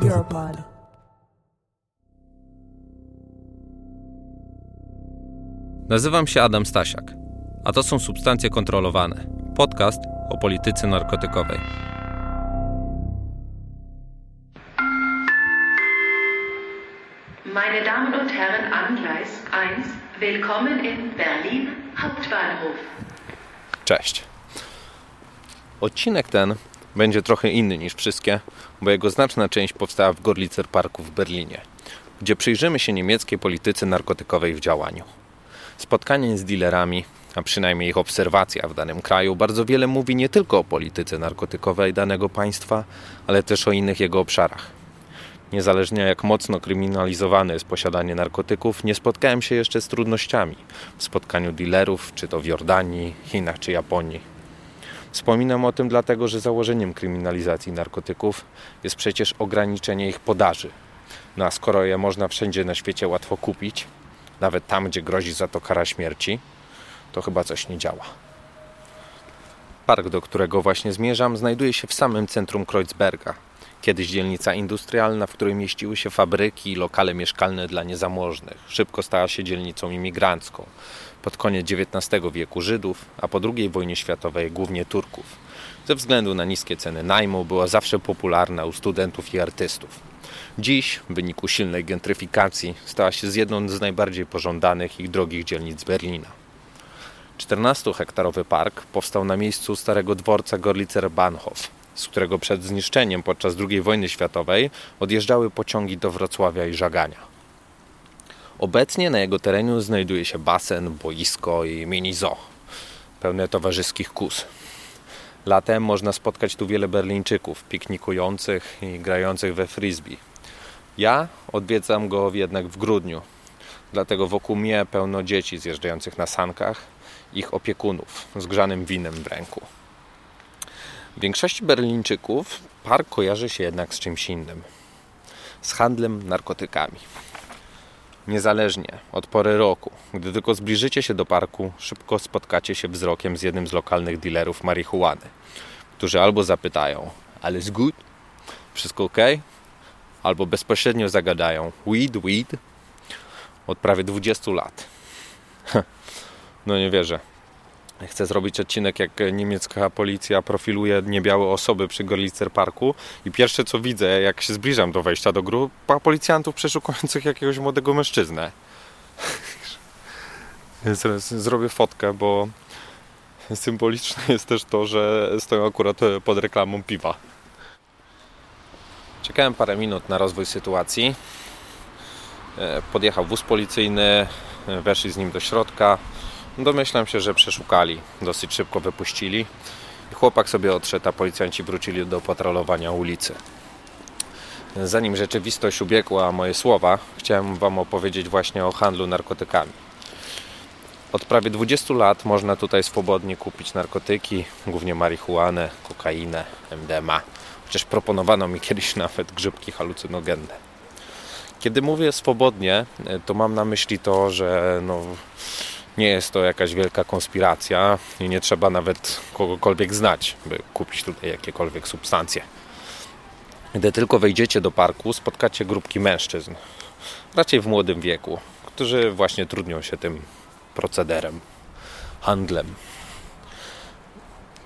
Europod. Nazywam się Adam Stasiak, a to są Substancje Kontrolowane, podcast o polityce narkotykowej. Meine Damen und Herren an Gleis 1, willkommen in Berlin Hauptbahnhof. Cześć. Odcinek ten będzie trochę inny niż wszystkie, bo jego znaczna część powstała w Gorlicer Parku w Berlinie, gdzie przyjrzymy się niemieckiej polityce narkotykowej w działaniu. Spotkanie z dealerami, a przynajmniej ich obserwacja w danym kraju, bardzo wiele mówi nie tylko o polityce narkotykowej danego państwa, ale też o innych jego obszarach. Niezależnie jak mocno kryminalizowane jest posiadanie narkotyków, nie spotkałem się jeszcze z trudnościami w spotkaniu dealerów, czy to w Jordanii, Chinach czy Japonii. Wspominam o tym dlatego, że założeniem kryminalizacji narkotyków jest przecież ograniczenie ich podaży. No a skoro je można wszędzie na świecie łatwo kupić, nawet tam, gdzie grozi za to kara śmierci, to chyba coś nie działa. Park, do którego właśnie zmierzam, znajduje się w samym centrum Kreuzberga. Kiedyś dzielnica industrialna, w której mieściły się fabryki i lokale mieszkalne dla niezamożnych. Szybko stała się dzielnicą imigrancką. Pod koniec XIX wieku Żydów, a po II wojnie światowej głównie Turków. Ze względu na niskie ceny najmu była zawsze popularna u studentów i artystów. Dziś, w wyniku silnej gentryfikacji, stała się z jedną z najbardziej pożądanych i drogich dzielnic Berlina. 14-hektarowy park powstał na miejscu starego dworca Gorlicer Bahnhof, z którego przed zniszczeniem podczas II wojny światowej odjeżdżały pociągi do Wrocławia i Żagania. Obecnie na jego terenie znajduje się basen, boisko i mini zoo, pełne towarzyskich kus. Latem można spotkać tu wiele Berlińczyków, piknikujących i grających we frisbee. Ja odwiedzam go jednak w grudniu, dlatego wokół mnie pełno dzieci zjeżdżających na sankach, ich opiekunów z grzanym winem w ręku. Większości Berlińczyków park kojarzy się jednak z czymś innym z handlem narkotykami. Niezależnie od pory roku, gdy tylko zbliżycie się do parku, szybko spotkacie się wzrokiem z jednym z lokalnych dealerów marihuany, którzy albo zapytają, ale jest good? Wszystko ok? Albo bezpośrednio zagadają, weed, weed? Od prawie 20 lat. No nie wierzę. Chcę zrobić odcinek, jak niemiecka policja profiluje niebiałe osoby przy Gorlicer Parku i pierwsze co widzę, jak się zbliżam do wejścia do grupa policjantów przeszukujących jakiegoś młodego mężczyznę. Zrobię fotkę, bo symboliczne jest też to, że stoją akurat pod reklamą piwa. Czekałem parę minut na rozwój sytuacji. Podjechał wóz policyjny, weszli z nim do środka. Domyślam się, że przeszukali, dosyć szybko wypuścili. Chłopak sobie odszedł, a policjanci wrócili do patrolowania ulicy. Zanim rzeczywistość ubiegła moje słowa, chciałem Wam opowiedzieć właśnie o handlu narkotykami. Od prawie 20 lat można tutaj swobodnie kupić narkotyki, głównie marihuanę, kokainę, MDMA. Chociaż proponowano mi kiedyś nawet grzybki halucynogenne. Kiedy mówię swobodnie, to mam na myśli to, że no, nie jest to jakaś wielka konspiracja i nie trzeba nawet kogokolwiek znać, by kupić tutaj jakiekolwiek substancje. Gdy tylko wejdziecie do parku, spotkacie grupki mężczyzn, raczej w młodym wieku, którzy właśnie trudnią się tym procederem, handlem.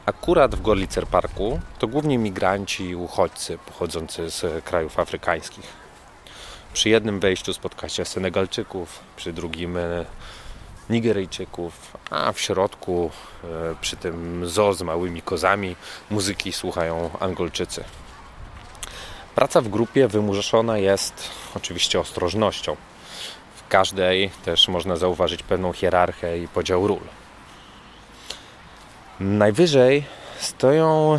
Akurat w Gorlicer Parku to głównie migranci i uchodźcy pochodzący z krajów afrykańskich. Przy jednym wejściu spotkacie Senegalczyków, przy drugim Nigeryjczyków, a w środku przy tym zoo z małymi kozami muzyki słuchają Angolczycy. Praca w grupie wymuszona jest oczywiście ostrożnością. W każdej też można zauważyć pewną hierarchię i podział ról. Najwyżej stoją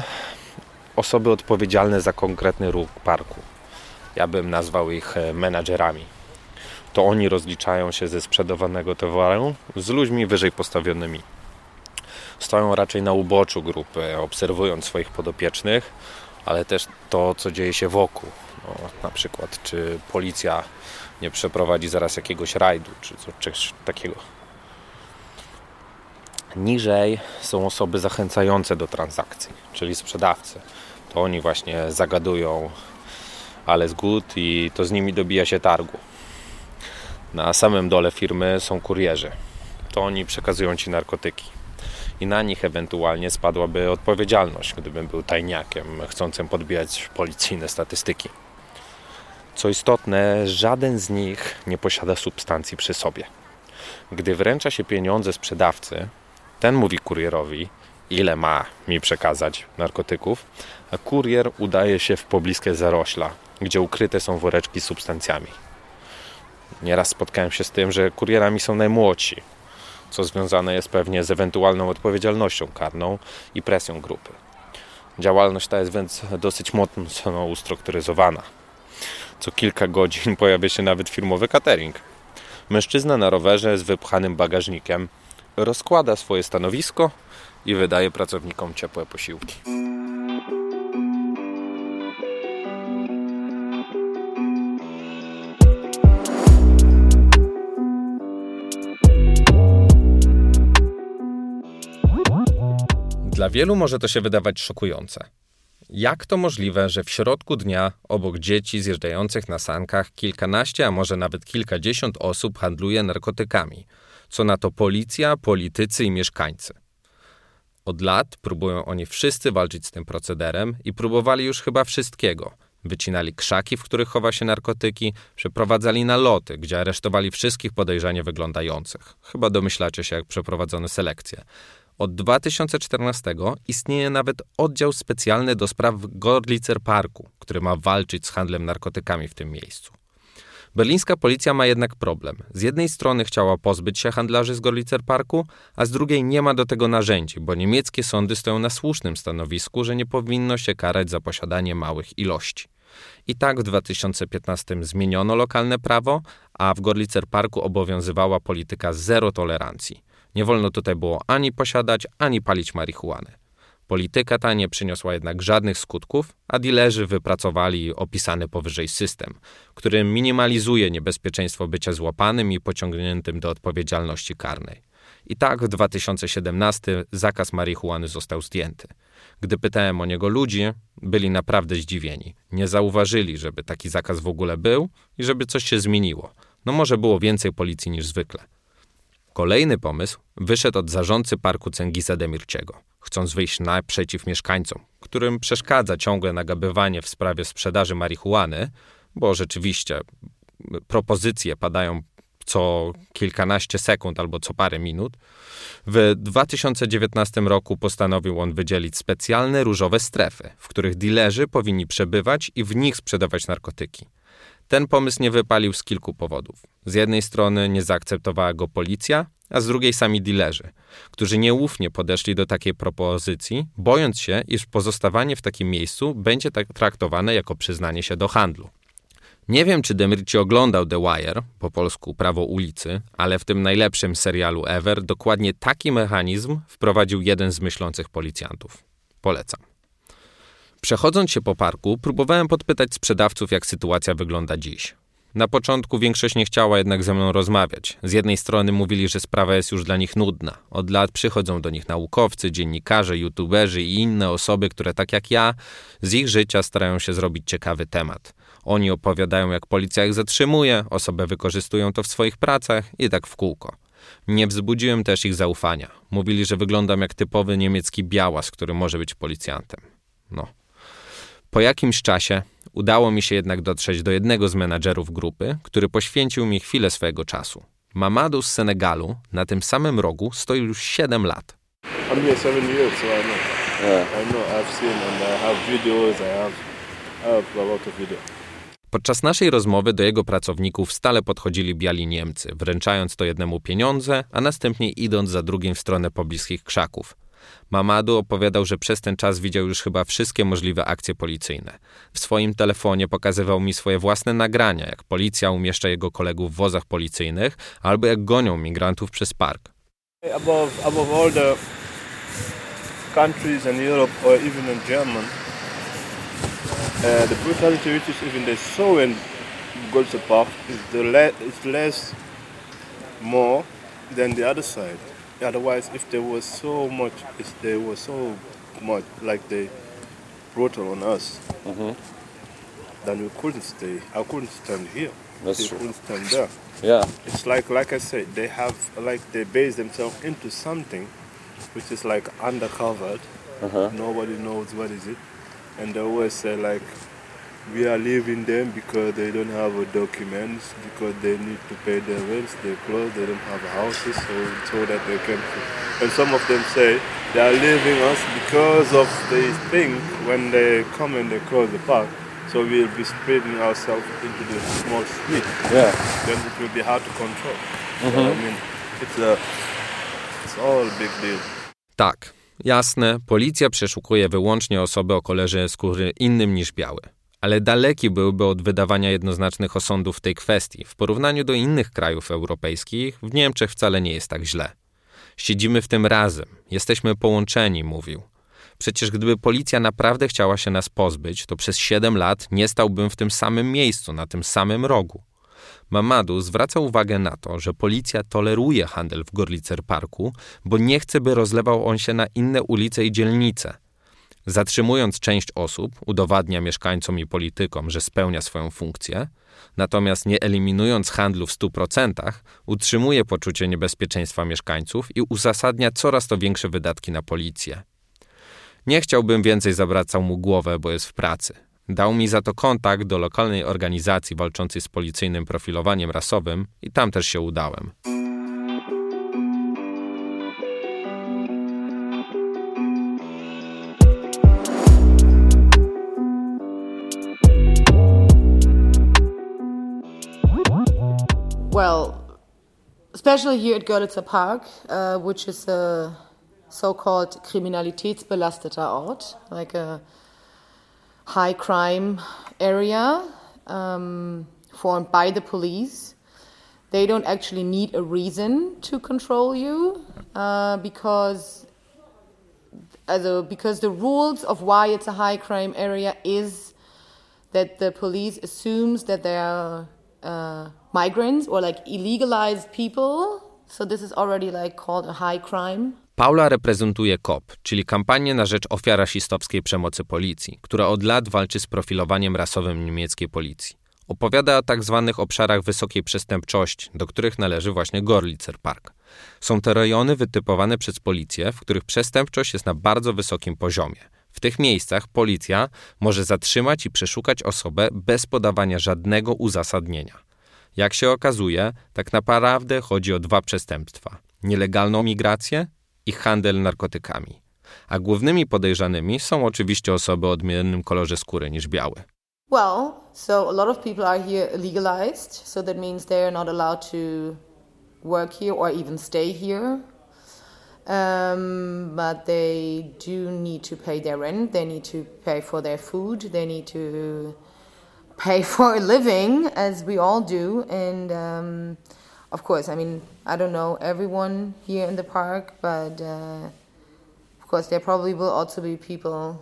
osoby odpowiedzialne za konkretny ruch parku. Ja bym nazwał ich menadżerami to oni rozliczają się ze sprzedawanego towaru z ludźmi wyżej postawionymi. Stoją raczej na uboczu grupy, obserwując swoich podopiecznych, ale też to, co dzieje się wokół. No, na przykład, czy policja nie przeprowadzi zaraz jakiegoś rajdu, czy coś takiego. Niżej są osoby zachęcające do transakcji, czyli sprzedawcy. To oni właśnie zagadują ale z i to z nimi dobija się targu. Na samym dole firmy są kurierzy. To oni przekazują ci narkotyki. I na nich ewentualnie spadłaby odpowiedzialność, gdybym był tajniakiem chcącym podbijać policyjne statystyki. Co istotne, żaden z nich nie posiada substancji przy sobie. Gdy wręcza się pieniądze sprzedawcy, ten mówi kurierowi, ile ma mi przekazać narkotyków, a kurier udaje się w pobliskie zarośla, gdzie ukryte są woreczki z substancjami. Nieraz spotkałem się z tym, że kurierami są najmłodsi, co związane jest pewnie z ewentualną odpowiedzialnością karną i presją grupy. Działalność ta jest więc dosyć mocno ustrukturyzowana. Co kilka godzin pojawia się nawet firmowy catering. Mężczyzna na rowerze z wypchanym bagażnikiem rozkłada swoje stanowisko i wydaje pracownikom ciepłe posiłki. Dla wielu może to się wydawać szokujące. Jak to możliwe, że w środku dnia obok dzieci zjeżdżających na sankach kilkanaście, a może nawet kilkadziesiąt osób handluje narkotykami? Co na to policja, politycy i mieszkańcy? Od lat próbują oni wszyscy walczyć z tym procederem i próbowali już chyba wszystkiego. Wycinali krzaki, w których chowa się narkotyki, przeprowadzali naloty, gdzie aresztowali wszystkich podejrzanie wyglądających. Chyba domyślacie się, jak przeprowadzono selekcję. Od 2014 istnieje nawet oddział specjalny do spraw Gorlicer Parku, który ma walczyć z handlem narkotykami w tym miejscu. Berlińska policja ma jednak problem. Z jednej strony chciała pozbyć się handlarzy z Gorlicer Parku, a z drugiej nie ma do tego narzędzi, bo niemieckie sądy stoją na słusznym stanowisku, że nie powinno się karać za posiadanie małych ilości. I tak w 2015 zmieniono lokalne prawo, a w Gorlicer Parku obowiązywała polityka zero tolerancji. Nie wolno tutaj było ani posiadać, ani palić marihuany. Polityka ta nie przyniosła jednak żadnych skutków, a dilerzy wypracowali opisany powyżej system, który minimalizuje niebezpieczeństwo bycia złapanym i pociągniętym do odpowiedzialności karnej. I tak w 2017 zakaz marihuany został zdjęty. Gdy pytałem o niego ludzi, byli naprawdę zdziwieni. Nie zauważyli, żeby taki zakaz w ogóle był i żeby coś się zmieniło. No może było więcej policji niż zwykle. Kolejny pomysł wyszedł od zarządcy parku Cengisa Demirciego, chcąc wyjść naprzeciw mieszkańcom, którym przeszkadza ciągłe nagabywanie w sprawie sprzedaży marihuany, bo rzeczywiście propozycje padają co kilkanaście sekund albo co parę minut. W 2019 roku postanowił on wydzielić specjalne różowe strefy, w których dilerzy powinni przebywać i w nich sprzedawać narkotyki. Ten pomysł nie wypalił z kilku powodów. Z jednej strony nie zaakceptowała go policja, a z drugiej sami dilerzy, którzy nieufnie podeszli do takiej propozycji, bojąc się, iż pozostawanie w takim miejscu będzie tak traktowane jako przyznanie się do handlu. Nie wiem, czy Demirci oglądał The Wire, po polsku Prawo ulicy, ale w tym najlepszym serialu ever dokładnie taki mechanizm wprowadził jeden z myślących policjantów. Polecam. Przechodząc się po parku, próbowałem podpytać sprzedawców, jak sytuacja wygląda dziś. Na początku większość nie chciała jednak ze mną rozmawiać. Z jednej strony mówili, że sprawa jest już dla nich nudna. Od lat przychodzą do nich naukowcy, dziennikarze, youtuberzy i inne osoby, które tak jak ja, z ich życia starają się zrobić ciekawy temat. Oni opowiadają, jak policja ich zatrzymuje, osoby wykorzystują to w swoich pracach i tak w kółko. Nie wzbudziłem też ich zaufania. Mówili, że wyglądam jak typowy niemiecki białas, który może być policjantem. No. Po jakimś czasie udało mi się jednak dotrzeć do jednego z menadżerów grupy, który poświęcił mi chwilę swojego czasu. Mamadou z Senegalu na tym samym rogu stoi już 7 lat. I'm here seven years, so I know. Yeah. I know. I've seen and I have videos. I have, I have a lot of video. Podczas naszej rozmowy do jego pracowników stale podchodzili biali Niemcy, wręczając to jednemu pieniądze, a następnie idąc za drugim w stronę pobliskich krzaków. Mamadu opowiadał, że przez ten czas widział już chyba wszystkie możliwe akcje policyjne. W swoim telefonie pokazywał mi swoje własne nagrania, jak policja umieszcza jego kolegów w wozach policyjnych, albo jak gonią migrantów przez park. Above, above all the countries in Europe or even in German, uh, the brutality which is even they show in Golden Park is the le- is less more than the other side. Otherwise, if there was so much, if they were so much like they brutal on us, then we couldn't stay. I couldn't stand here. That's they true. couldn't stand there. Yeah. It's like like I said, they have like they base themselves into something which is like undercovered. Uh-huh. Nobody knows what is it, and they always say like we are leaving them because they don't have documents because they need to pay their rents, their clothes, they don't have houses, so so that they can. And some of them say they are leaving us because of they think when they come and they close the park, so we'll be spreading ourselves into the small street Yeah. then it will be hard to control. So, I mean, it's a, it's all a big deal. Tak, jasne, policja przeszukuje wyłącznie osoby o kolorze skóry innym niż biały. Ale daleki byłby od wydawania jednoznacznych osądów w tej kwestii. W porównaniu do innych krajów europejskich, w Niemczech wcale nie jest tak źle. Siedzimy w tym razem, jesteśmy połączeni, mówił. Przecież gdyby policja naprawdę chciała się nas pozbyć, to przez 7 lat nie stałbym w tym samym miejscu, na tym samym rogu. Mamadu zwraca uwagę na to, że policja toleruje handel w Gorlicer Parku, bo nie chce, by rozlewał on się na inne ulice i dzielnice. Zatrzymując część osób, udowadnia mieszkańcom i politykom, że spełnia swoją funkcję, natomiast nie eliminując handlu w 100%, utrzymuje poczucie niebezpieczeństwa mieszkańców i uzasadnia coraz to większe wydatki na policję. Nie chciałbym więcej zawracał mu głowę, bo jest w pracy. Dał mi za to kontakt do lokalnej organizacji walczącej z policyjnym profilowaniem rasowym i tam też się udałem. Especially here at Görlitzer Park, uh, which is a so-called kriminalitätsbelasteter Ort, like a high crime area um, formed by the police. They don't actually need a reason to control you uh, because because the rules of why it's a high crime area is that the police assumes that they are uh, migrants or like illegalized people. So this is already like called a high crime. Paula reprezentuje KOP, czyli kampanię na rzecz ofiar rasistowskiej przemocy policji, która od lat walczy z profilowaniem rasowym niemieckiej policji. Opowiada o tak zwanych obszarach wysokiej przestępczości, do których należy właśnie Gorlitzer Park. Są to rejony wytypowane przez policję, w których przestępczość jest na bardzo wysokim poziomie. W tych miejscach policja może zatrzymać i przeszukać osobę bez podawania żadnego uzasadnienia. Jak się okazuje, tak naprawdę chodzi o dwa przestępstwa: nielegalną migrację i handel narkotykami. A głównymi podejrzanymi są oczywiście osoby o odmiennym kolorze skóry niż biały. Well, so a lot of people are here legalized, so that means they are not allowed to work here or even stay here. Um, but they do need to pay their rent, they need to pay for their food, they need to pay for a living, as we all do. And um, of course, I mean, I don't know everyone here in the park, but uh, of course, there probably will also be people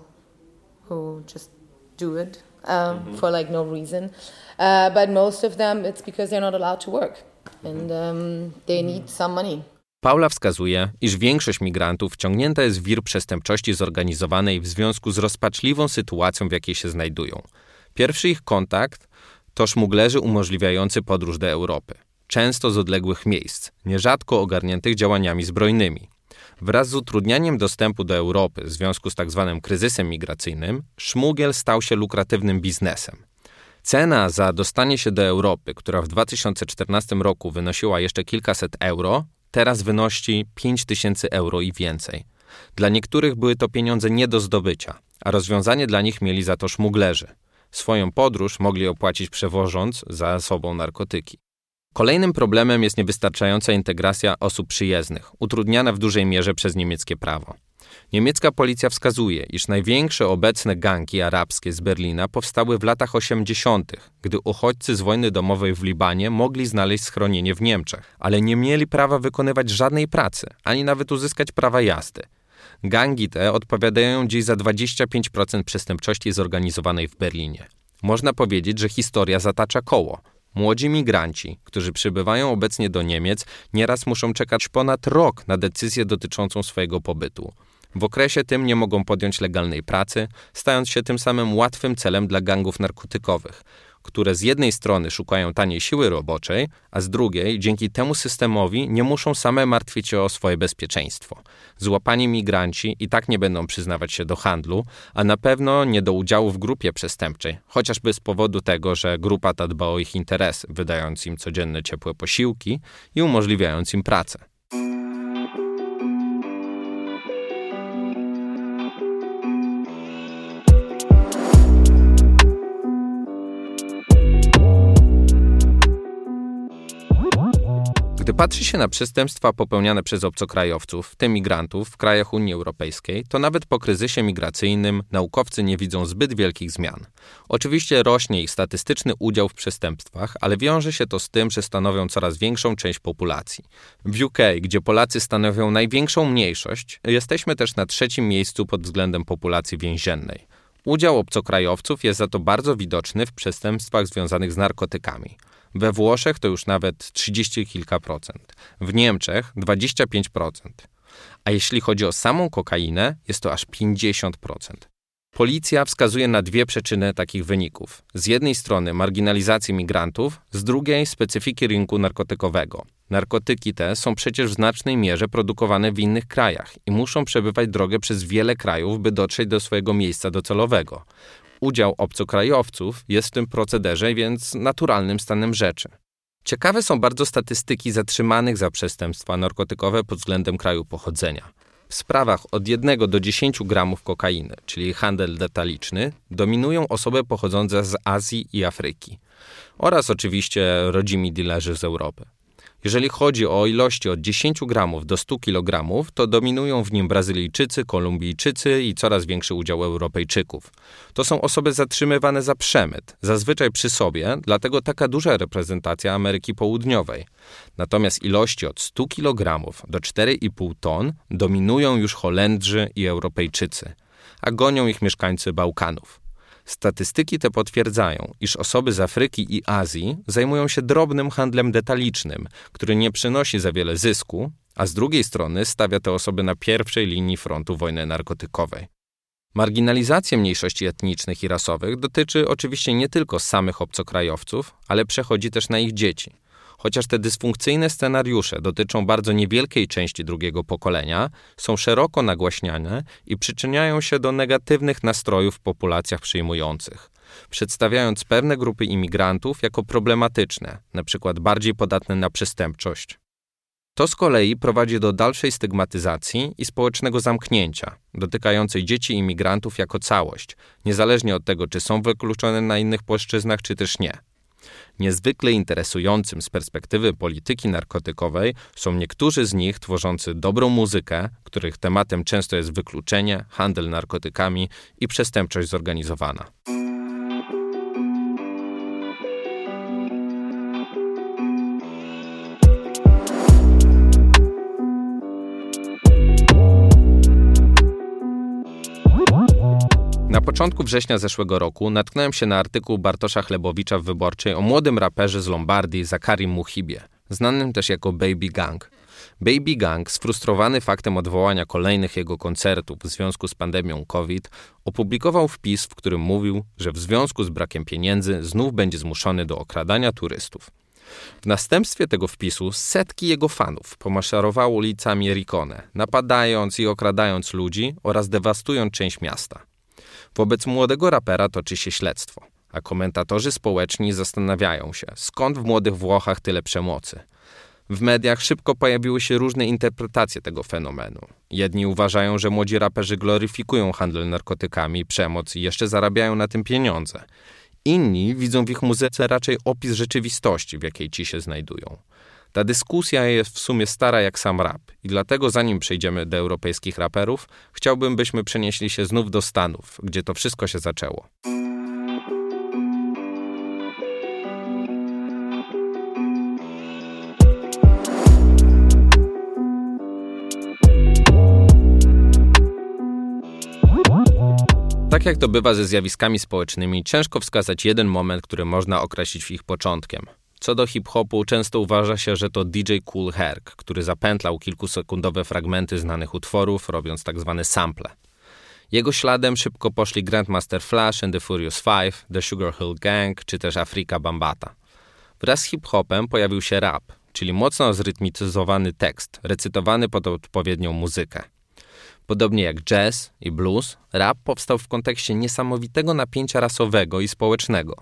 who just do it um, for like no reason. Uh, but most of them, it's because they're not allowed to work and um, they need some money. Paula wskazuje, iż większość migrantów wciągnięta jest w wir przestępczości zorganizowanej w związku z rozpaczliwą sytuacją, w jakiej się znajdują. Pierwszy ich kontakt to szmuglerzy umożliwiający podróż do Europy, często z odległych miejsc, nierzadko ogarniętych działaniami zbrojnymi. Wraz z utrudnianiem dostępu do Europy w związku z tzw. kryzysem migracyjnym, szmugiel stał się lukratywnym biznesem. Cena za dostanie się do Europy, która w 2014 roku wynosiła jeszcze kilkaset euro, teraz wynosi 5000 euro i więcej. Dla niektórych były to pieniądze nie do zdobycia, a rozwiązanie dla nich mieli za to szmuglerzy. Swoją podróż mogli opłacić przewożąc za sobą narkotyki. Kolejnym problemem jest niewystarczająca integracja osób przyjezdnych, utrudniana w dużej mierze przez niemieckie prawo. Niemiecka policja wskazuje, iż największe obecne gangi arabskie z Berlina powstały w latach 80., gdy uchodźcy z wojny domowej w Libanie mogli znaleźć schronienie w Niemczech, ale nie mieli prawa wykonywać żadnej pracy, ani nawet uzyskać prawa jazdy. Gangi te odpowiadają dziś za 25% przestępczości zorganizowanej w Berlinie. Można powiedzieć, że historia zatacza koło. Młodzi migranci, którzy przybywają obecnie do Niemiec, nieraz muszą czekać ponad rok na decyzję dotyczącą swojego pobytu. W okresie tym nie mogą podjąć legalnej pracy, stając się tym samym łatwym celem dla gangów narkotykowych, które z jednej strony szukają taniej siły roboczej, a z drugiej dzięki temu systemowi nie muszą same martwić się o swoje bezpieczeństwo. Złapani migranci i tak nie będą przyznawać się do handlu, a na pewno nie do udziału w grupie przestępczej, chociażby z powodu tego, że grupa ta dba o ich interesy, wydając im codzienne ciepłe posiłki i umożliwiając im pracę. Gdy patrzy się na przestępstwa popełniane przez obcokrajowców, w tym migrantów, w krajach Unii Europejskiej, to nawet po kryzysie migracyjnym naukowcy nie widzą zbyt wielkich zmian. Oczywiście rośnie ich statystyczny udział w przestępstwach, ale wiąże się to z tym, że stanowią coraz większą część populacji. W UK, gdzie Polacy stanowią największą mniejszość, jesteśmy też na trzecim miejscu pod względem populacji więziennej. Udział obcokrajowców jest za to bardzo widoczny w przestępstwach związanych z narkotykami. We Włoszech to już nawet 30 kilka procent. W Niemczech 25%. A jeśli chodzi o samą kokainę, jest to aż 50%. Policja wskazuje na dwie przyczyny takich wyników. Z jednej strony marginalizację migrantów, z drugiej specyfiki rynku narkotykowego. Narkotyki te są przecież w znacznej mierze produkowane w innych krajach i muszą przebywać drogę przez wiele krajów, by dotrzeć do swojego miejsca docelowego udział obcokrajowców jest w tym procederze więc naturalnym stanem rzeczy. Ciekawe są bardzo statystyki zatrzymanych za przestępstwa narkotykowe pod względem kraju pochodzenia. W sprawach od 1 do 10 gramów kokainy, czyli handel detaliczny, dominują osoby pochodzące z Azji i Afryki oraz oczywiście rodzimi dilerzy z Europy. Jeżeli chodzi o ilości od 10 gramów do 100 kg, to dominują w nim Brazylijczycy, Kolumbijczycy i coraz większy udział Europejczyków. To są osoby zatrzymywane za przemyt, zazwyczaj przy sobie, dlatego taka duża reprezentacja Ameryki Południowej. Natomiast ilości od 100 kg do 4,5 ton dominują już Holendrzy i Europejczycy, a gonią ich mieszkańcy Bałkanów. Statystyki te potwierdzają, iż osoby z Afryki i Azji zajmują się drobnym handlem detalicznym, który nie przynosi za wiele zysku, a z drugiej strony stawia te osoby na pierwszej linii frontu wojny narkotykowej. Marginalizacja mniejszości etnicznych i rasowych dotyczy oczywiście nie tylko samych obcokrajowców, ale przechodzi też na ich dzieci. Chociaż te dysfunkcyjne scenariusze dotyczą bardzo niewielkiej części drugiego pokolenia, są szeroko nagłaśniane i przyczyniają się do negatywnych nastrojów w populacjach przyjmujących, przedstawiając pewne grupy imigrantów jako problematyczne, np. bardziej podatne na przestępczość. To z kolei prowadzi do dalszej stygmatyzacji i społecznego zamknięcia, dotykającej dzieci imigrantów jako całość, niezależnie od tego, czy są wykluczone na innych płaszczyznach, czy też nie. Niezwykle interesującym z perspektywy polityki narkotykowej są niektórzy z nich tworzący dobrą muzykę, których tematem często jest wykluczenie, handel narkotykami i przestępczość zorganizowana. Początku września zeszłego roku natknąłem się na artykuł Bartosza Chlebowicza w Wyborczej o młodym raperze z Lombardii Zakarim Muhibie, znanym też jako Baby Gang. Baby Gang, sfrustrowany faktem odwołania kolejnych jego koncertów w związku z pandemią COVID, opublikował wpis, w którym mówił, że w związku z brakiem pieniędzy znów będzie zmuszony do okradania turystów. W następstwie tego wpisu setki jego fanów pomaszerowało ulicami Rikone, napadając i okradając ludzi oraz dewastując część miasta. Wobec młodego rapera toczy się śledztwo, a komentatorzy społeczni zastanawiają się, skąd w młodych Włochach tyle przemocy. W mediach szybko pojawiły się różne interpretacje tego fenomenu. Jedni uważają, że młodzi raperzy gloryfikują handel narkotykami przemoc i jeszcze zarabiają na tym pieniądze. Inni widzą w ich muzyce raczej opis rzeczywistości, w jakiej ci się znajdują. Ta dyskusja jest w sumie stara jak sam rap i dlatego zanim przejdziemy do europejskich raperów, chciałbym, byśmy przenieśli się znów do Stanów, gdzie to wszystko się zaczęło. Tak jak to bywa ze zjawiskami społecznymi, ciężko wskazać jeden moment, który można określić ich początkiem. Co do hip-hopu, często uważa się, że to DJ Cool Herc, który zapętlał kilkusekundowe fragmenty znanych utworów, robiąc tak zwane sample. Jego śladem szybko poszli Grandmaster Flash and the Furious Five, The Sugar Hill Gang czy też Afrika Bambata. Wraz z hip-hopem pojawił się rap, czyli mocno zrytmicyzowany tekst, recytowany pod odpowiednią muzykę. Podobnie jak jazz i blues, rap powstał w kontekście niesamowitego napięcia rasowego i społecznego.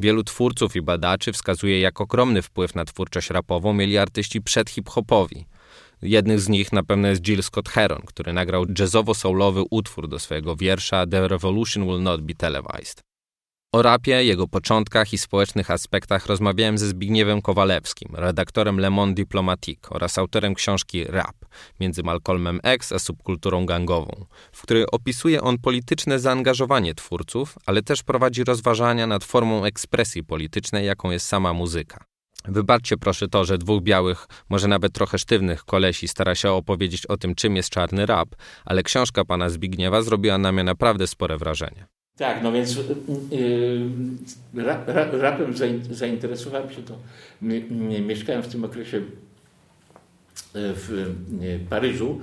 Wielu twórców i badaczy wskazuje, jak ogromny wpływ na twórczość rapową mieli artyści przed hip-hopowi. Jednym z nich na pewno jest Jill Scott Heron, który nagrał jazzowo-soulowy utwór do swojego wiersza The Revolution Will Not Be Televised. O rapie, jego początkach i społecznych aspektach rozmawiałem ze Zbigniewem Kowalewskim, redaktorem Le Monde Diplomatique oraz autorem książki Rap między Malcolmem X a subkulturą gangową, w której opisuje on polityczne zaangażowanie twórców, ale też prowadzi rozważania nad formą ekspresji politycznej, jaką jest sama muzyka. Wybaczcie proszę to, że dwóch białych, może nawet trochę sztywnych kolesi stara się opowiedzieć o tym, czym jest czarny rap, ale książka pana Zbigniewa zrobiła na mnie naprawdę spore wrażenie. Tak, no więc yy, rap, rapem zainteresowałem się to. Mieszkałem w tym okresie w Paryżu.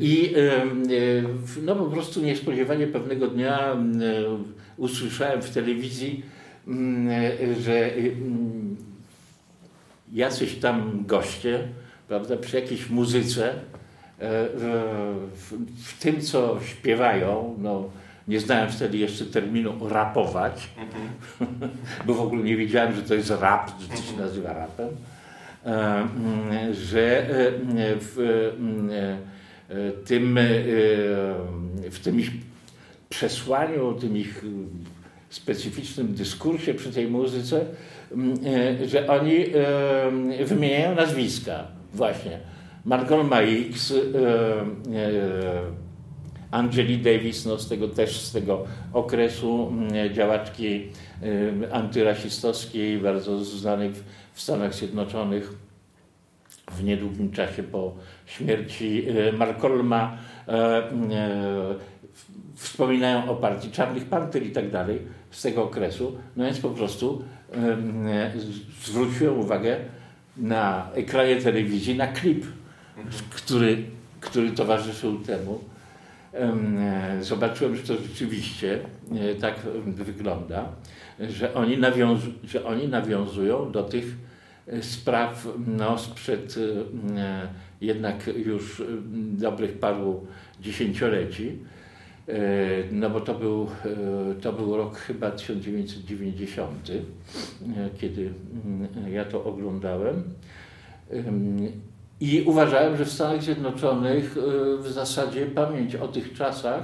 I no po prostu niespodziewanie pewnego dnia usłyszałem w telewizji, że jacyś tam goście, prawda, przy jakiejś muzyce, w, tym co śpiewają, no nie znałem wtedy jeszcze terminu rapować, mhm. bo w ogóle nie wiedziałem, że to jest rap, że to się nazywa rapem, e, mm, że e, w e, tym, w tym ich przesłaniu, tym ich specyficznym dyskursie przy tej muzyce, mm, że oni wymieniają nazwiska właśnie. Malcolm X, Angeli Davis, no z tego też z tego okresu mm, działaczki y, antyrasistowskiej, bardzo znanej w Stanach Zjednoczonych w niedługim czasie po śmierci y, Malcolma. E, e, wspominają o partii Czarnych Panter i tak dalej z tego okresu. No więc po prostu zwróciłem uwagę na ekranie telewizji, na klip, który, który towarzyszył temu. E, zobaczyłem, że to rzeczywiście e, tak wygląda, że oni, że oni nawiązują do tych e, spraw no, sprzed jednak już dobrych paru dziesięcioleci. No bo to był, to był rok chyba 1990, kiedy ja to oglądałem. I uważałem, że w Stanach Zjednoczonych y, w zasadzie pamięć o tych czasach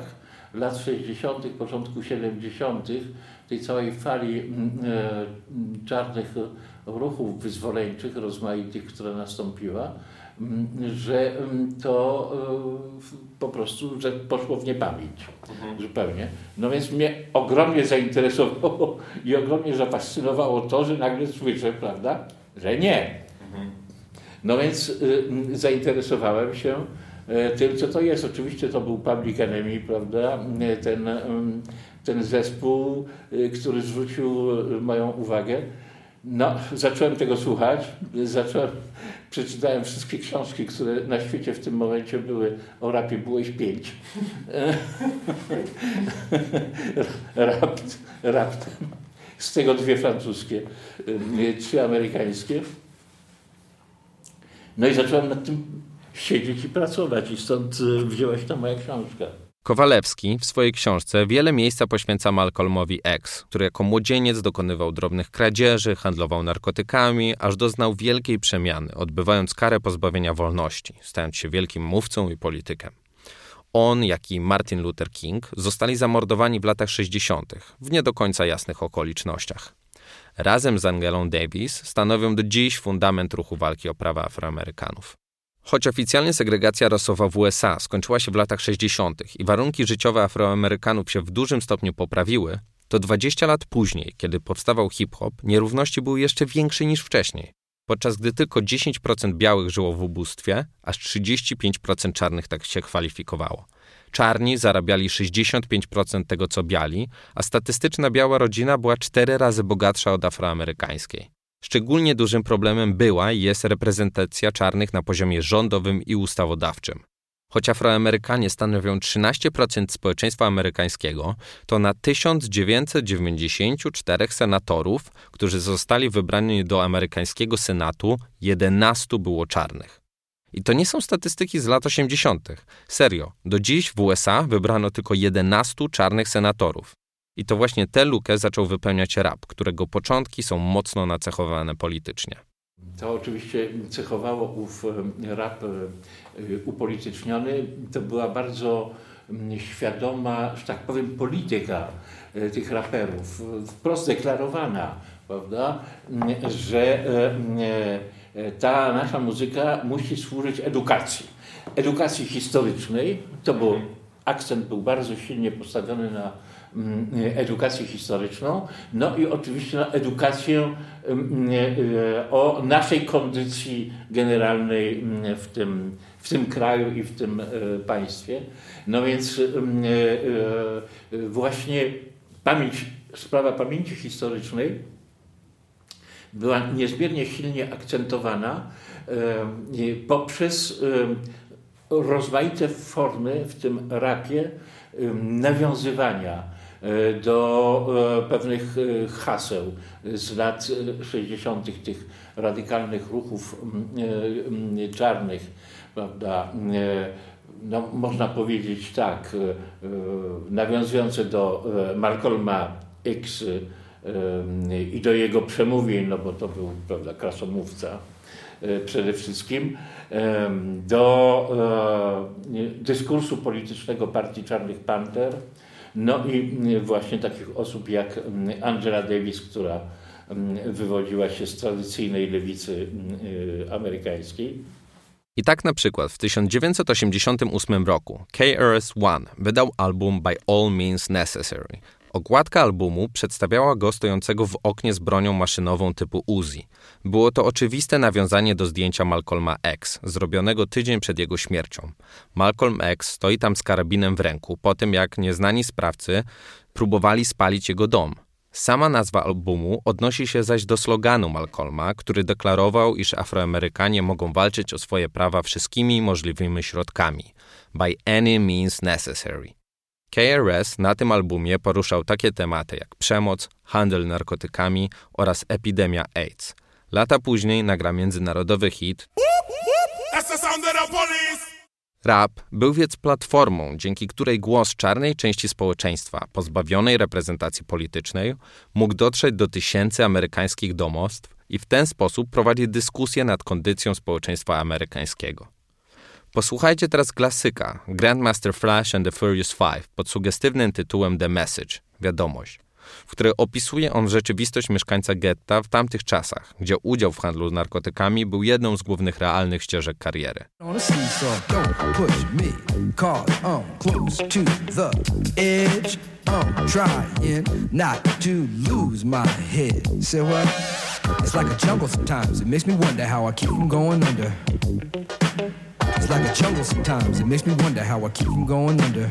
lat 60., początku 70., tej całej fali mm, e, czarnych ruchów wyzwoleńczych, rozmaitych, która nastąpiła, mm, że mm, to e, po prostu że poszło w niepamięć mhm. zupełnie. No więc mnie ogromnie zainteresowało i ogromnie zafascynowało to, że nagle słyszę, prawda, że nie no więc y, zainteresowałem się y, tym, co to jest. Oczywiście to był Public Enemy, prawda? Ten, ten zespół, y, który zwrócił moją uwagę. No, zacząłem tego słuchać, zacząłem, przeczytałem wszystkie książki, które na świecie w tym momencie były o rapie, było ich pięć. Rapt, raptem. Z tego dwie francuskie, trzy amerykańskie. No i zacząłem nad tym siedzieć i pracować i stąd y, wzięła się ta moja książka. Kowalewski w swojej książce wiele miejsca poświęca Malcolmowi X, który jako młodzieniec dokonywał drobnych kradzieży, handlował narkotykami, aż doznał wielkiej przemiany, odbywając karę pozbawienia wolności, stając się wielkim mówcą i politykiem. On, jak i Martin Luther King zostali zamordowani w latach 60., w nie do końca jasnych okolicznościach razem z Angelą Davis stanowią do dziś fundament ruchu walki o prawa Afroamerykanów. Choć oficjalnie segregacja rasowa w USA skończyła się w latach 60. i warunki życiowe Afroamerykanów się w dużym stopniu poprawiły, to 20 lat później, kiedy powstawał hip-hop, nierówności były jeszcze większe niż wcześniej. Podczas gdy tylko 10% białych żyło w ubóstwie, aż 35% czarnych tak się kwalifikowało. Czarni zarabiali 65% tego co biali, a statystyczna biała rodzina była cztery razy bogatsza od afroamerykańskiej. Szczególnie dużym problemem była i jest reprezentacja czarnych na poziomie rządowym i ustawodawczym. Choć Afroamerykanie stanowią 13% społeczeństwa amerykańskiego, to na 1994 senatorów, którzy zostali wybrani do amerykańskiego Senatu, 11 było czarnych. I to nie są statystyki z lat 80. Serio, do dziś w USA wybrano tylko 11 czarnych senatorów. I to właśnie tę lukę zaczął wypełniać rap, którego początki są mocno nacechowane politycznie. To oczywiście cechowało ów rap e, upolityczniony. To była bardzo świadoma, że tak powiem, polityka e, tych raperów, wprost deklarowana, prawda, że e, ta nasza muzyka musi służyć edukacji. Edukacji historycznej, to był, akcent był bardzo silnie postawiony na Mm, edukację historyczną, no i oczywiście na edukację mm, e, o naszej kondycji generalnej mm, w tym, w tym kraju i w tym e, państwie. No więc e, właśnie pamięć, sprawa pamięci historycznej była niezmiernie silnie akcentowana poprzez rozmaite formy w tym rapie nawiązywania E, do e, pewnych e, haseł z lat 60., tych radykalnych ruchów czarnych, prawda? No, można powiedzieć tak, nawiązujące do Malcolma X i do jego przemówień, no bo to był prawda, krasomówca przede wszystkim, do dyskursu politycznego Partii Czarnych Panter, no i mm, właśnie takich osób jak mm, Angela Davis, która wywodziła się z tradycyjnej lewicy y, amerykańskiej. I tak na przykład w 1988 roku KRS-One wydał album By All Means Necessary, Okładka albumu przedstawiała go stojącego w oknie z bronią maszynową typu Uzi. Było to oczywiste nawiązanie do zdjęcia Malcolma X, zrobionego tydzień przed jego śmiercią. Malcolm X stoi tam z karabinem w ręku, po tym jak nieznani sprawcy próbowali spalić jego dom. Sama nazwa albumu odnosi się zaś do sloganu Malcolma, który deklarował, iż Afroamerykanie mogą walczyć o swoje prawa wszystkimi możliwymi środkami. By any means necessary. KRS na tym albumie poruszał takie tematy jak przemoc, handel narkotykami oraz epidemia AIDS. Lata później nagra międzynarodowy hit Rap był więc platformą, dzięki której głos czarnej części społeczeństwa, pozbawionej reprezentacji politycznej, mógł dotrzeć do tysięcy amerykańskich domostw i w ten sposób prowadzić dyskusję nad kondycją społeczeństwa amerykańskiego. Posłuchajcie teraz klasyka Grandmaster Flash and the Furious Five pod sugestywnym tytułem The Message wiadomość, w której opisuje on rzeczywistość mieszkańca getta w tamtych czasach, gdzie udział w handlu narkotykami był jedną z głównych realnych ścieżek kariery. It's like a jungle sometimes. It makes me wonder how I keep from going under. It's like a jungle sometimes. It makes me wonder how I keep from going under.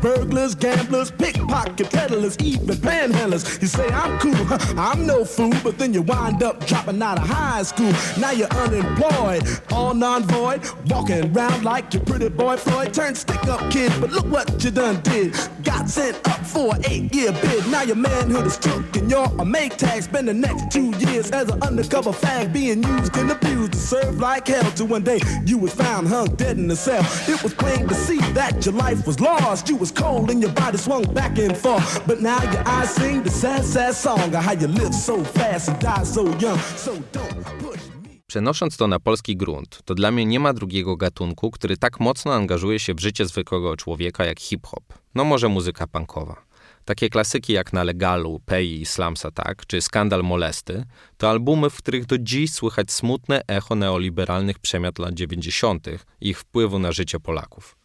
burglars, gamblers, pickpocket peddlers, even panhandlers. You say I'm cool, I'm no fool, but then you wind up dropping out of high school. Now you're unemployed, all non-void, walking around like your pretty boy Floyd. Turned stick-up kid, but look what you done did. Got sent up for an eight-year bid. Now your manhood is took and you're a make tag. Spend the next two years as an undercover fag, being used and abused to serve like hell. Till one day you was found hung dead in a cell. It was plain to see that your life was lost. You was cold and your body swung back and forth. But now your eyes sing the sad, sad song of how you live so fast and die so young. So don't push Przenosząc to na polski grunt, to dla mnie nie ma drugiego gatunku, który tak mocno angażuje się w życie zwykłego człowieka jak hip-hop. No może muzyka punkowa. Takie klasyki jak Na Legalu, Pei i Slums Attack czy Skandal Molesty to albumy, w których do dziś słychać smutne echo neoliberalnych przemian lat 90. i ich wpływu na życie Polaków.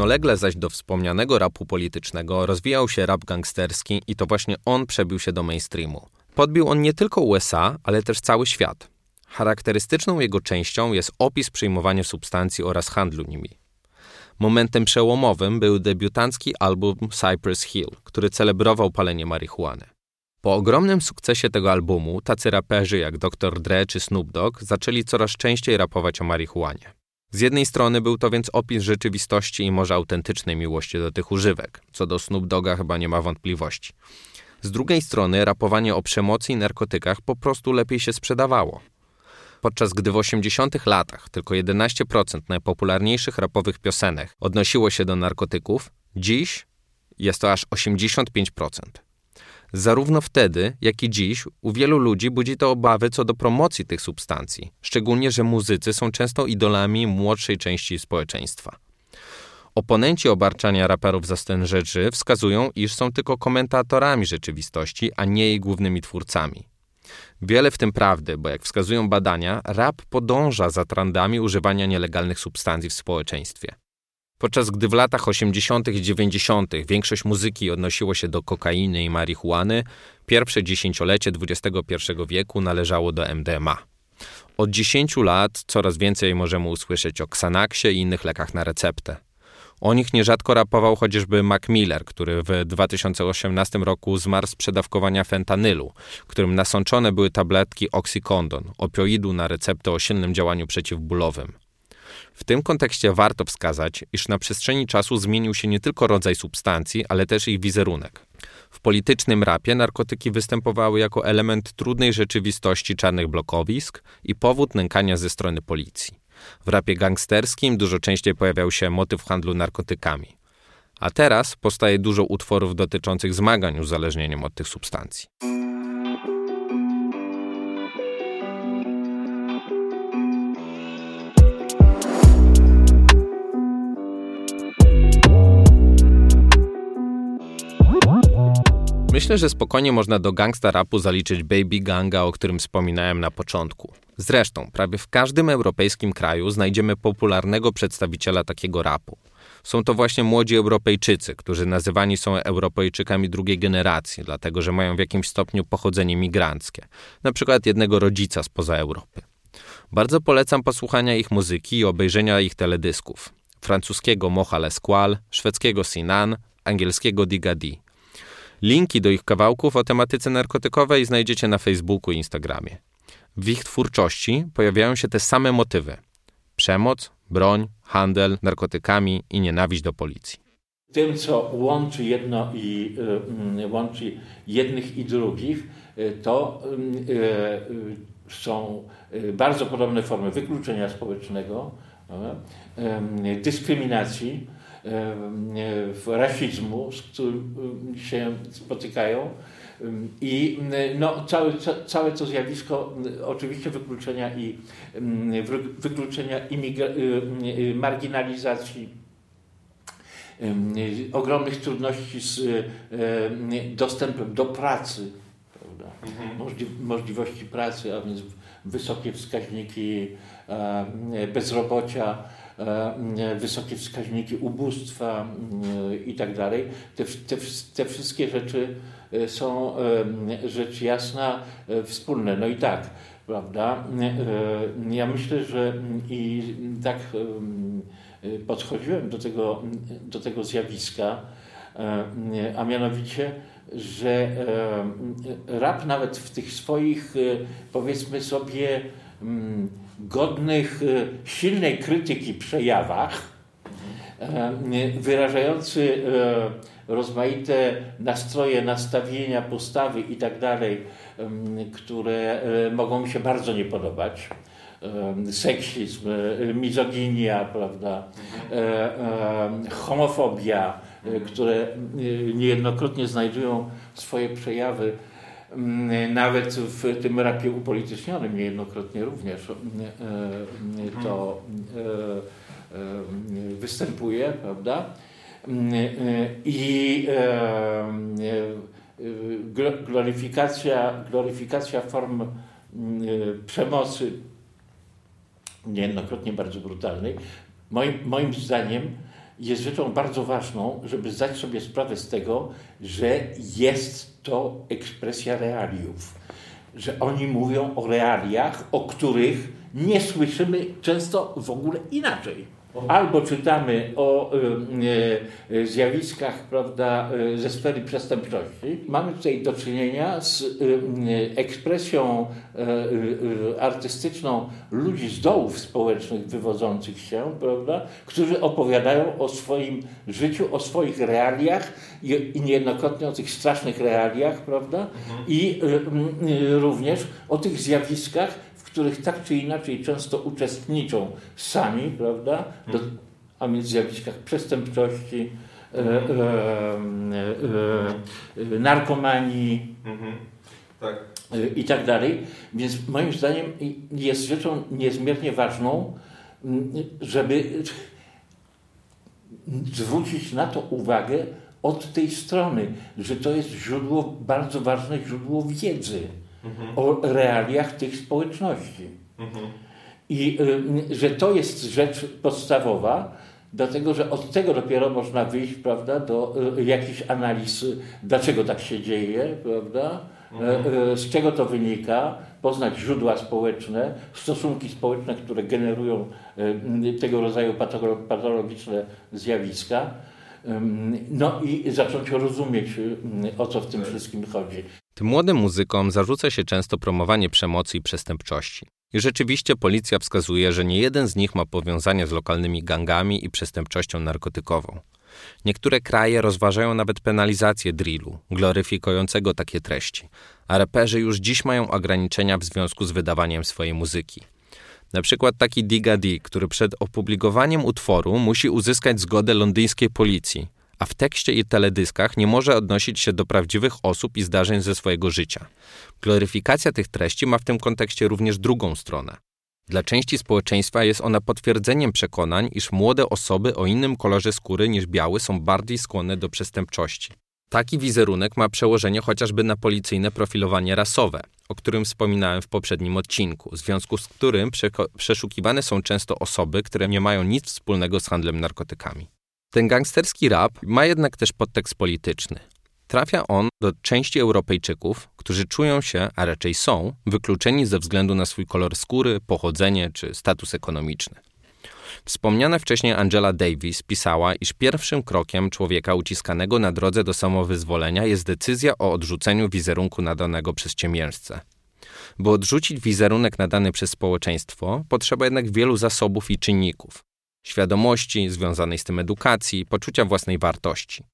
Równolegle zaś do wspomnianego rapu politycznego rozwijał się rap gangsterski i to właśnie on przebił się do mainstreamu. Podbił on nie tylko USA, ale też cały świat. Charakterystyczną jego częścią jest opis przyjmowania substancji oraz handlu nimi. Momentem przełomowym był debiutancki album Cypress Hill, który celebrował palenie marihuany. Po ogromnym sukcesie tego albumu, tacy raperzy jak Dr. Dre czy Snoop Dogg zaczęli coraz częściej rapować o marihuanie. Z jednej strony był to więc opis rzeczywistości i może autentycznej miłości do tych używek, co do Snoop Doga chyba nie ma wątpliwości. Z drugiej strony rapowanie o przemocy i narkotykach po prostu lepiej się sprzedawało. Podczas gdy w 80 latach tylko 11% najpopularniejszych rapowych piosenek odnosiło się do narkotyków, dziś jest to aż 85%. Zarówno wtedy, jak i dziś u wielu ludzi budzi to obawy co do promocji tych substancji, szczególnie, że muzycy są często idolami młodszej części społeczeństwa. Oponenci obarczania raperów za stan rzeczy wskazują, iż są tylko komentatorami rzeczywistości, a nie jej głównymi twórcami. Wiele w tym prawdy, bo jak wskazują badania, rap podąża za trendami używania nielegalnych substancji w społeczeństwie. Podczas gdy w latach 80. i 90. większość muzyki odnosiło się do kokainy i marihuany, pierwsze dziesięciolecie XXI wieku należało do MDMA. Od 10 lat coraz więcej możemy usłyszeć o Xanaxie i innych lekach na receptę. O nich nierzadko rapował chociażby Mac Miller, który w 2018 roku zmarł z przedawkowania fentanylu, którym nasączone były tabletki Oxycodon, opioidu na receptę o silnym działaniu przeciwbólowym. W tym kontekście warto wskazać, iż na przestrzeni czasu zmienił się nie tylko rodzaj substancji, ale też ich wizerunek. W politycznym rapie narkotyki występowały jako element trudnej rzeczywistości czarnych blokowisk i powód nękania ze strony policji. W rapie gangsterskim dużo częściej pojawiał się motyw handlu narkotykami. A teraz powstaje dużo utworów dotyczących zmagań uzależnieniem od tych substancji. Myślę, że spokojnie można do gangsta rapu zaliczyć Baby Ganga, o którym wspominałem na początku. Zresztą, prawie w każdym europejskim kraju znajdziemy popularnego przedstawiciela takiego rapu. Są to właśnie młodzi Europejczycy, którzy nazywani są Europejczykami drugiej generacji, dlatego że mają w jakimś stopniu pochodzenie migranckie, na przykład jednego rodzica spoza Europy. Bardzo polecam posłuchania ich muzyki i obejrzenia ich teledysków. Francuskiego Mocha Lesqual, szwedzkiego Sinan, angielskiego Digadi. Linki do ich kawałków o tematyce narkotykowej znajdziecie na Facebooku i Instagramie. W ich twórczości pojawiają się te same motywy: przemoc, broń, handel narkotykami i nienawiść do policji. Tym, co łączy jedno i y, łączy jednych i drugich, y, to y, są bardzo podobne formy wykluczenia społecznego, dyskryminacji, rasizmu, z którym się spotykają. I no, całe, całe to zjawisko oczywiście wykluczenia i wykluczenia y, marginalizacji ogromnych trudności z dostępem do pracy, mhm. możliwości pracy, a więc wysokie wskaźniki bezrobocia, E, wysokie wskaźniki ubóstwa e, i tak dalej. Te, te, wszystkie rzeczy e, są rzecz jasna wspólne. No i tak, prawda? Ja myślę, że i tak podchodziłem do tego, do tego zjawiska, a mianowicie, że rap nawet w tych swoich, powiedzmy sobie, godnych e, silnej krytyki przejawach, e, wyrażający e, rozmaite nastroje, nastawienia, postawy i tak które mogą mi się bardzo nie podobać. Seksizm, mizoginia, prawda, homofobia, które niejednokrotnie znajdują swoje przejawy nawet w tym rapie upolitycznionym niejednokrotnie również to występuje, prawda? I gloryfikacja, gloryfikacja form przemocy niejednokrotnie bardzo brutalnej, moim, moim zdaniem jest rzeczą bardzo ważną, żeby zdać sobie sprawę z tego, że jest to ekspresja realiów. Że oni mówią o realiach, o których nie słyszymy często w ogóle inaczej. Albo czytamy o y, y, zjawiskach prawda, y, ze sfery przestępczości. Mamy tutaj do czynienia z ekspresją artystyczną ludzi z dołów społecznych wywodzących się, prawda, którzy opowiadają o swoim życiu, o swoich realiach i, i niejednokrotnie o tych strasznych realiach, prawda, mhm. i również o tych zjawiskach, których tak czy inaczej często uczestniczą sami, prawda? Do, a więc w zjawiskach przestępczości, e, e, e, narkomanii mhm. tak. i tak dalej. Więc moim zdaniem jest rzeczą niezmiernie ważną, żeby zwrócić na to uwagę od tej strony, że to jest źródło, bardzo ważne źródło wiedzy mhm. o realiach tych społeczności. Mhm. I y, że to jest rzecz podstawowa, dlatego że od tego dopiero można wyjść prawda, do y, jakichś analiz, dlaczego tak się dzieje, prawda, mhm. y, z czego to wynika, poznać źródła społeczne, stosunki społeczne, które generują tego rodzaju patologiczne zjawiska. No i zacząć rozumieć, o co w tym tak. wszystkim chodzi. Tym młodym muzykom zarzuca się często promowanie przemocy i przestępczości. I rzeczywiście policja wskazuje, że nie jeden z nich ma powiązania z lokalnymi gangami i przestępczością narkotykową. Niektóre kraje rozważają nawet penalizację drillu, gloryfikującego takie treści, a raperzy już dziś mają ograniczenia w związku z wydawaniem swojej muzyki. Na przykład taki Diga D, który przed opublikowaniem utworu musi uzyskać zgodę londyńskiej policji, a w tekście i teledyskach nie może odnosić się do prawdziwych osób i zdarzeń ze swojego życia. Gloryfikacja tych treści ma w tym kontekście również drugą stronę. Dla części społeczeństwa jest ona potwierdzeniem przekonań, iż młode osoby o innym kolorze skóry niż biały są bardziej skłonne do przestępczości. Taki wizerunek ma przełożenie chociażby na policyjne profilowanie rasowe, o którym wspominałem w poprzednim odcinku, w związku z którym przeszukiwane są często osoby, które nie mają nic wspólnego z handlem narkotykami. Ten gangsterski rap ma jednak też podtekst polityczny. Trafia on do części Europejczyków, którzy czują się, a raczej są, wykluczeni ze względu na swój kolor skóry, pochodzenie czy status ekonomiczny. Wspomniana wcześniej Angela Davis pisała, iż pierwszym krokiem człowieka uciskanego na drodze do samowyzwolenia jest decyzja o odrzuceniu wizerunku nadanego przez ciemiężcę. By odrzucić wizerunek nadany przez społeczeństwo, potrzeba jednak wielu zasobów i czynników świadomości związanej z tym edukacji, poczucia własnej wartości.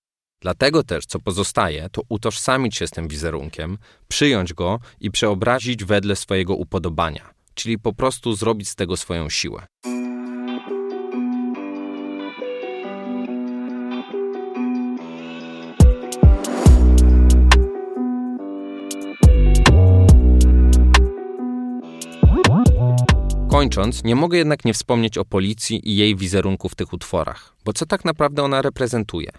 Dlatego też, co pozostaje, to utożsamić się z tym wizerunkiem, przyjąć go i przeobrazić wedle swojego upodobania, czyli po prostu zrobić z tego swoją siłę. Kończąc, nie mogę jednak nie wspomnieć o policji i jej wizerunku w tych utworach, bo co tak naprawdę ona reprezentuje?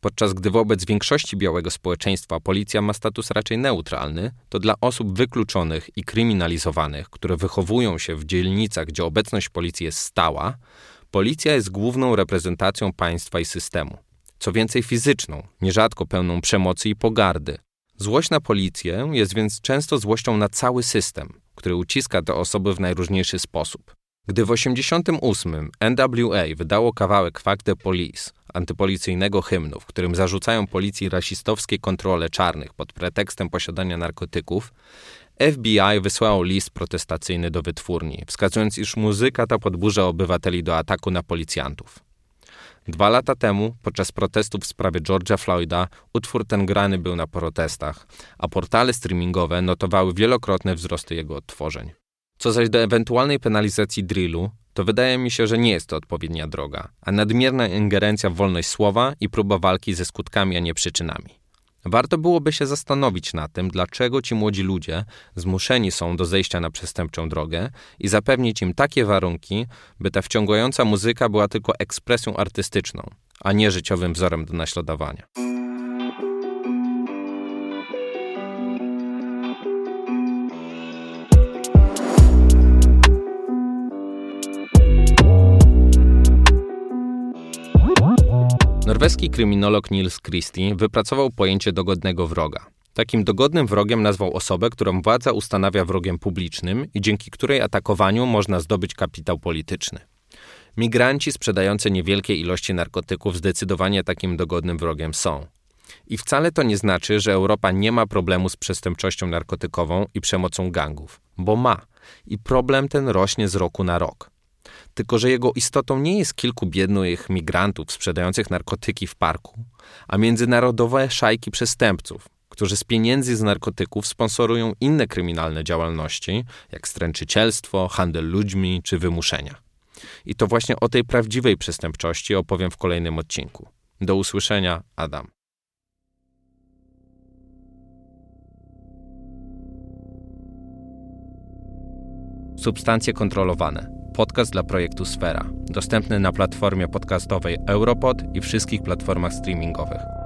Podczas gdy wobec większości białego społeczeństwa policja ma status raczej neutralny, to dla osób wykluczonych i kryminalizowanych, które wychowują się w dzielnicach, gdzie obecność policji jest stała, policja jest główną reprezentacją państwa i systemu. Co więcej fizyczną, nierzadko pełną przemocy i pogardy. Złość na policję jest więc często złością na cały system, który uciska te osoby w najróżniejszy sposób. Gdy w 1988 NWA wydało kawałek Fuck the Police, antypolicyjnego hymnu, w którym zarzucają policji rasistowskie kontrole czarnych pod pretekstem posiadania narkotyków, FBI wysłało list protestacyjny do wytwórni, wskazując, iż muzyka ta podburza obywateli do ataku na policjantów. Dwa lata temu, podczas protestów w sprawie George'a Floyda, utwór ten grany był na protestach, a portale streamingowe notowały wielokrotne wzrosty jego odtworzeń. Co zaś do ewentualnej penalizacji drillu, to wydaje mi się, że nie jest to odpowiednia droga, a nadmierna ingerencja w wolność słowa i próba walki ze skutkami, a nie przyczynami. Warto byłoby się zastanowić nad tym, dlaczego ci młodzi ludzie zmuszeni są do zejścia na przestępczą drogę i zapewnić im takie warunki, by ta wciągająca muzyka była tylko ekspresją artystyczną, a nie życiowym wzorem do naśladowania. Norweski kryminolog Niels Christie wypracował pojęcie dogodnego wroga. Takim dogodnym wrogiem nazwał osobę, którą władza ustanawia wrogiem publicznym i dzięki której atakowaniu można zdobyć kapitał polityczny. Migranci sprzedający niewielkie ilości narkotyków zdecydowanie takim dogodnym wrogiem są. I wcale to nie znaczy, że Europa nie ma problemu z przestępczością narkotykową i przemocą gangów, bo ma. I problem ten rośnie z roku na rok tylko że jego istotą nie jest kilku biednych migrantów sprzedających narkotyki w parku, a międzynarodowe szajki przestępców, którzy z pieniędzy z narkotyków sponsorują inne kryminalne działalności, jak stręczycielstwo, handel ludźmi czy wymuszenia. I to właśnie o tej prawdziwej przestępczości opowiem w kolejnym odcinku. Do usłyszenia, Adam. Substancje kontrolowane podcast dla projektu Sfera, dostępny na platformie podcastowej Europod i wszystkich platformach streamingowych.